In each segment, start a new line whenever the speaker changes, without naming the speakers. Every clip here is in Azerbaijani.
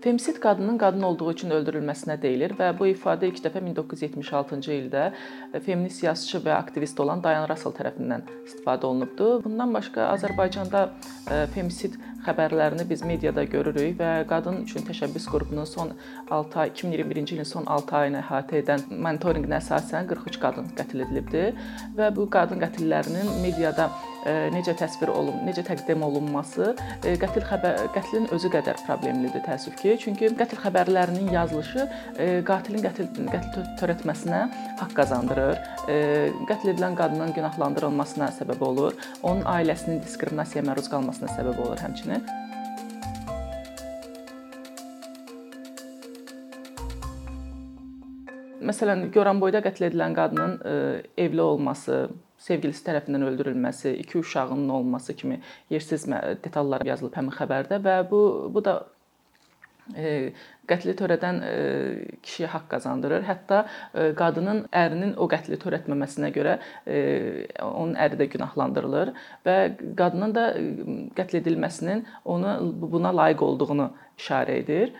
Femsid qadının qadın olduğu üçün öldürülməsinə deyilir və bu ifadə ilk dəfə 1976-cı ildə e, feminist yazıçı və aktivist olan Dayan Russell tərəfindən istifadə olunubdu. Bundan başqa Azərbaycanda e, femsid xəbərlərini biz mediada görürük və qadın üçün təşəbbüs qrupunun son 6 ay 2021-ci ilin son 6 ayını əhatə edən monitorinqinə əsasən 43 qadın qətl edilibdi və bu qadın qətillərinin mediada necə təsvir olun, necə təqdim olunması qətl xəbər qətlin özü qədər problemlidir təəssüf ki. Çünki qətl xəbərlərinin yazılışı qatilin qətl qətl törətməsinə haqq qazandırır. Qətl edilən qadının günahlandırılmasına səbəb olur. Onun ailəsinin diskriminasiyaya məruz qalmasına səbəb olur həmçinin. Məsələn, Goranboyda qətl edilən qadının evli olması, sevgilisi tərəfindən öldürülməsi, iki uşağının olması kimi yersiz detallar yazılıb həmin xəbərdə və bu bu da e, qətli törədən e, kişiyə haqq qazandırır. Hətta e, qadının ərinin o qətli törətməməsinə görə onun əri də günahlandırılır və qadının da qətl edilməsinin onu buna layiq olduğunu işarə edir.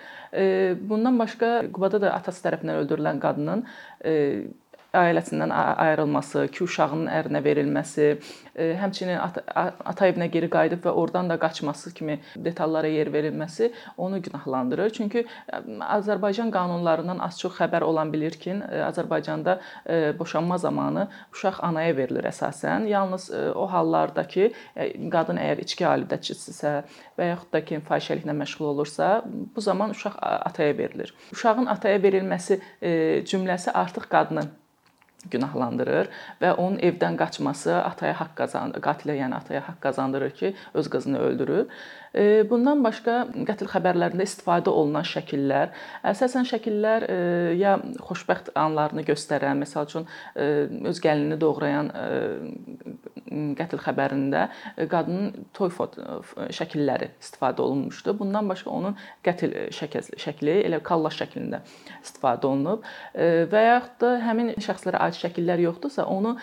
Bundan başqa Qubada da atası tərəfindən öldürülən qadının ailəsindən ayrılması, iki uşağının ərinə verilməsi, e, həmçinin ata, ata evinə geri qayıdıb və oradan da qaçması kimi detallara yer verilməsi onu günahlandırır. Çünki e, Azərbaycan qanunlarından az-çox xəbər olan bilir ki, e, Azərbaycanda boşanma zamanı uşaq anaya verilir əsasən. Yalnız o hallarda ki, qadın əgər içki alüdəçisisə və yaxud da ki, fahişəliklə məşğul olursa, bu zaman uşaq ataya verilir. Uşağın ataya verilməsi cümləsi artıq qadını günahlandırır və onun evdən qaçması ataya haqq qazandır, qatilə yəni ataya haqq qazandırır ki, öz qızını öldürüb. E, bundan başqa qətl xəbərlərində istifadə olunan şəkillər, əsasən şəkillər e, ya xoşbəxt anlarını göstərən, məsəl üçün e, öz gəlinini doğrayan qətl xəbərində qadının toy şəkilləri istifadə olunmuşdu. Bundan başqa onun qətl şəkli elə kallaş şəklində istifadə olunub və yaxud da həmin şəxslərə aid şəkillər yoxdursa, onu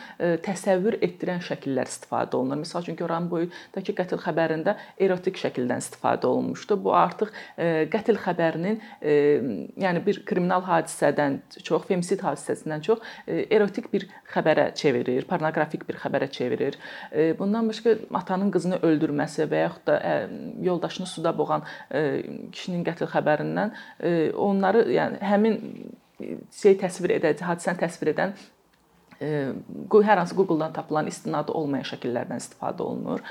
təsəvvür etdirən şəkillər istifadə olunur. Məsəl üçün Goran boydakı qətl xəbərində erotik şəkildən istifadə olunmuşdu. Bu artıq qətl xəbərinin yəni bir kriminal hadisədən çox, femsid hadisəsindən çox erotik bir xəbərə çevirir, pornoqrafik bir xəbərə çevirir. Bundan başqa atanın qızını öldürməsi və yaxud da yoldaşını suda boğan kişinin qətl xəbərindən onları yəni həmin şey təsvir edən, hadisəni təsvir edən hər hansı Google-dan tapılan istinadı olmayan şəkillərdən istifadə olunur.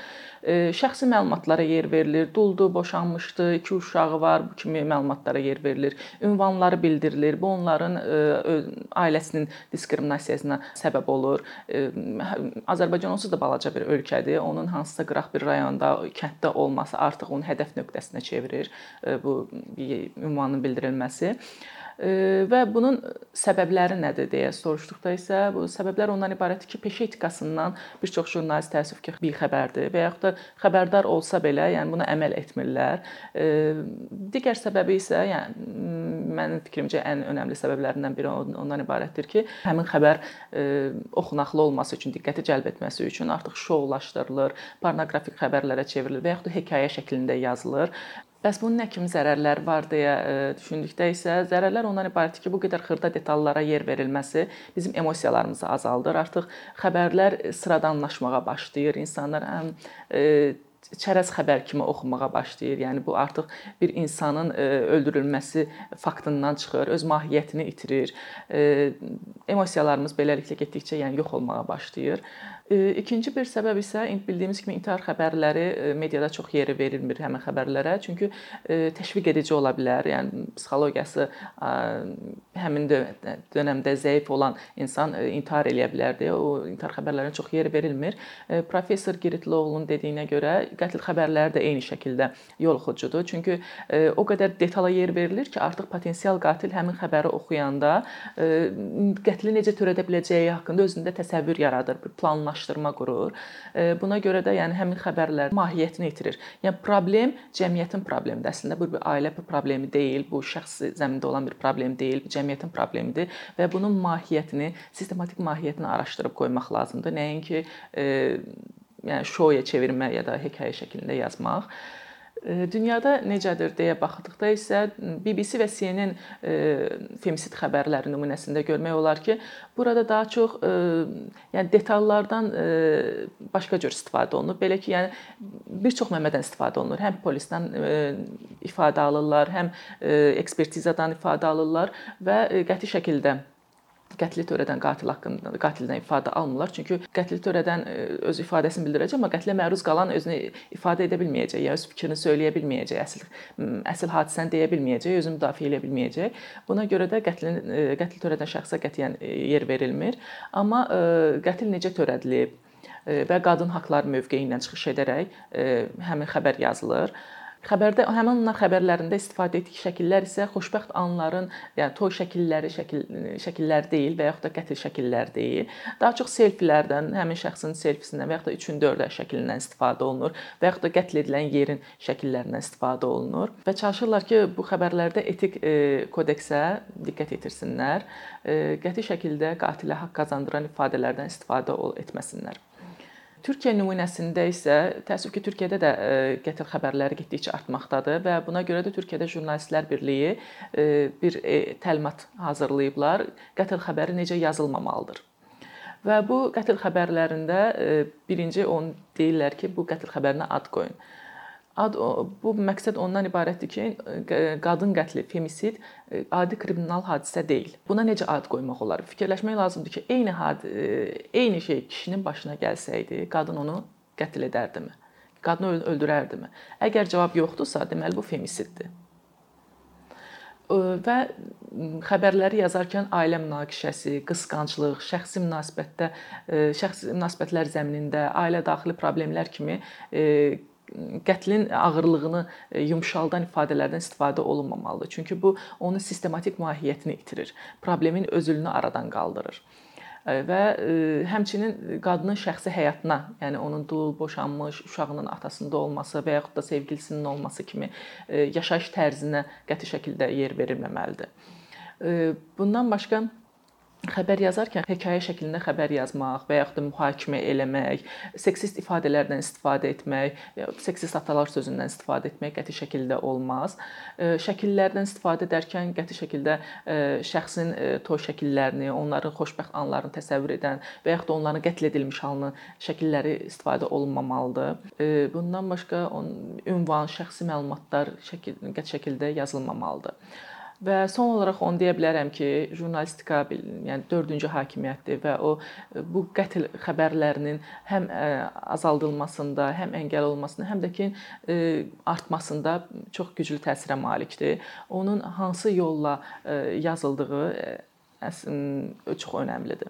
Şəxsi məlumatlara yer verilir. Duldu, boşanmışdı, iki uşağı var, bu kimi məlumatlara yer verilir. Ünvanları bildirilir. Bu onların ailəsinin diskriminasiyasına səbəb olur. Azərbaycan onsuz da balaca bir ölkədir. Onun hansısa qıraq bir rayonda, kənddə olması artıq onun hədəf nöqtəsinə çevirir bu ünvanın bildirilməsi. Və bunun səbəbləri nədir deyə soruşduqda isə bu səbəblər ondan ibarətdir ki, peşə etikasından bir çox jurnalist təəssüf ki, bixəbərdir və yaxud da xəbərdar olsa belə, yəni buna əməl etmirlər. Digər səbəbi isə, yəni mənim fikrimcə ən önəmli səbəblərindən biri ondan ibarətdir ki, həmin xəbər oxunaqlı olması üçün, diqqəti cəlb etməsi üçün artıq şoulaşdırılır, pornoqrafik xəbərlərə çevrilir və yaxud da hekayə şəklində yazılır. Bəs bunun nə kimi zərərləri var deyə e, düşündükdə isə zərərlər ondan ibarətdir ki, bu qədər xırda detallara yer verilməsi bizim emosiyalarımızı azaldır. Artıq xəbərlər sıradanlaşmağa başlayır. İnsanlar həm e, çərəz xəbər kimi oxumağa başlayır. Yəni bu artıq bir insanın e, öldürülməsi faktından çıxır, öz mahiyyətini itirir. Emosiyalarımız beləliklə getdikcə yəni yox olmağa başlayır. İkinci bir səbəb isə bildiyimiz kimi intihar xəbərləri mediada çox yeri verilmir həmin xəbərlərə. Çünki təşviq edici ola bilər. Yəni psixologiyası həmin dövrdə zəif olan insan intihar eləyə bilər deyə o intihar xəbərlərinə çox yer verilmir. Professor Giritloğlu'nun dediyinə görə qətl xəbərləri də eyni şəkildə yoluxucudur. Çünki o qədər detala yer verilir ki, artıq potensial qatil həmin xəbəri oxuyanda qətli necə törədə biləcəyi haqqında özündə təsəvvür yaradır, bir planlaşdırır planlaşdırma qurur. E, buna görə də yəni həmin xəbərlər mahiyyətini itirir. Yəni problem cəmiyyətin problemidir. Əslində bu bir ailə problemi deyil, bu şəxsi zəmində olan bir problem deyil, bu cəmiyyətin problemidir və bunun mahiyyətini, sistematik mahiyyətini araşdırıb qoymaq lazımdır. Nəinki e, yəni şouya çevirmə ya da hekayə şəklində yazmaq. Dünyada necədir deyə baxdıqda isə BBC və CNN femisid xəbərləri nümunəsində görmək olar ki, burada daha çox yəni detallardan başqa cür istifadə olunur. Belə ki, yəni bir çox mənbədən istifadə olunur. Həm polisdən ifadə alırlar, həm ekspertizadan ifadə alırlar və qəti şəkildə qətli törədən qatil haqqında qatildən ifadə almırlar. Çünki qətli törədən e, öz ifadəsini bildirəcək, amma qətlə məruz qalan özünü ifadə edə bilməyəcək, ya öz fikrini söyləyə bilməyəcək, əsl əsl hadisəni deyə bilməyəcək, özünü müdafiə edə bilməyəcək. Buna görə də qətlin e, qətl törədən şəxsə qətiyyən e, yer verilmir. Amma qətl necə törədilib və qadın haqqları mövqeyindən çıxış edərək həmin xəbər yazılır. Xəbərdə həmin onlar xəbərlərində istifadə etdiyi şəkillər isə xoşbəxt anların, yəni toy şəkilləri, şəkil şəkillər deyil və yaxud da qətl şəkillər deyil. Daha çox selfilərdən, həmin şəxsin selfisindən və yaxud da 3-ün 4 şəklindən istifadə olunur və yaxud da qətl edilən yerin şəkillərindən istifadə olunur və çalışırlar ki, bu xəbərlərdə etik e, kodeksə diqqət yetirsinlər. E, qəti şəkildə qatilə haqq qazandıran ifadələrdən istifadə etməsinlər. Türkiyə nümunəsində isə təəssüf ki, Türkiyədə də e, qətl xəbərləri getdikcə artmaqdadır və buna görə də Türkiyədə Jurnalistlər Birliyi e, bir e, təlimat hazırlayıblar. Qətl xəbəri necə yazılmamalıdır. Və bu qətl xəbərlərində birinci onu deyirlər ki, bu qətl xəbərinə ad qoyun. Ad bu məqsəd ondan ibarətdir ki, qadın qətli, femisid e, adi kriminal hadisə deyil. Buna necə ad qoymaq olar? Fikirləşmək lazımdır ki, eyni had e, eyni şey kişinin başına gəlsəydi, qadın onu qətl edərdimi? Qadını öldürərdimi? Əgər cavab yoxdursa, deməli bu femisiddir və xəbərləri yazarkən ailə münaqişəsi, qısqanclıq, şəxsi münasibətdə e, şəxsi münasibətlər zəminində ailə daxili problemlər kimi qətlin ağırlığını e, yumşaldan ifadələrdən istifadə olunmamalıdır. Çünki bu onun sistematik mahiyyətini itirir. Problemin özülünü aradan qaldırır e, və e, həmçinin qadının şəxsi həyatına, yəni onun dul, boşanmış, uşağının atasında olması və yaxud da sevgilisinin olması kimi yaşayış tərzinə qəti şəkildə yer verilməməlidir. Bundan başqa xəbər yazarkən hekayə şəklində xəbər yazmaq və yaxud da mühakimə eləmək, seksist ifadələrdən istifadə etmək, seksist atalar sözündən istifadə etmək qəti şəkildə olmaz. Şəkillərdən istifadə edərkən qəti şəkildə şəxsin toy şəkillərini, onların xoşbəxt anlarını təsəvvür edən və yaxud da onların qətl edilmiş halını şəkilləri istifadə olunmamalıdır. Bundan başqa ünvan, şəxsi məlumatlar şəkil qəti şəkildə yazılmamalıdır. Və son olaraq onu deyə bilərəm ki, jurnalistika yəni 4-cü hakimiyyətdir və o bu qətl xəbərlərinin həm azaldılmasında, həm əngəl olunmasında, həm də ki artmasında çox güclü təsirə malikdir. Onun hansı yolla yazıldığı çox önəmlidir.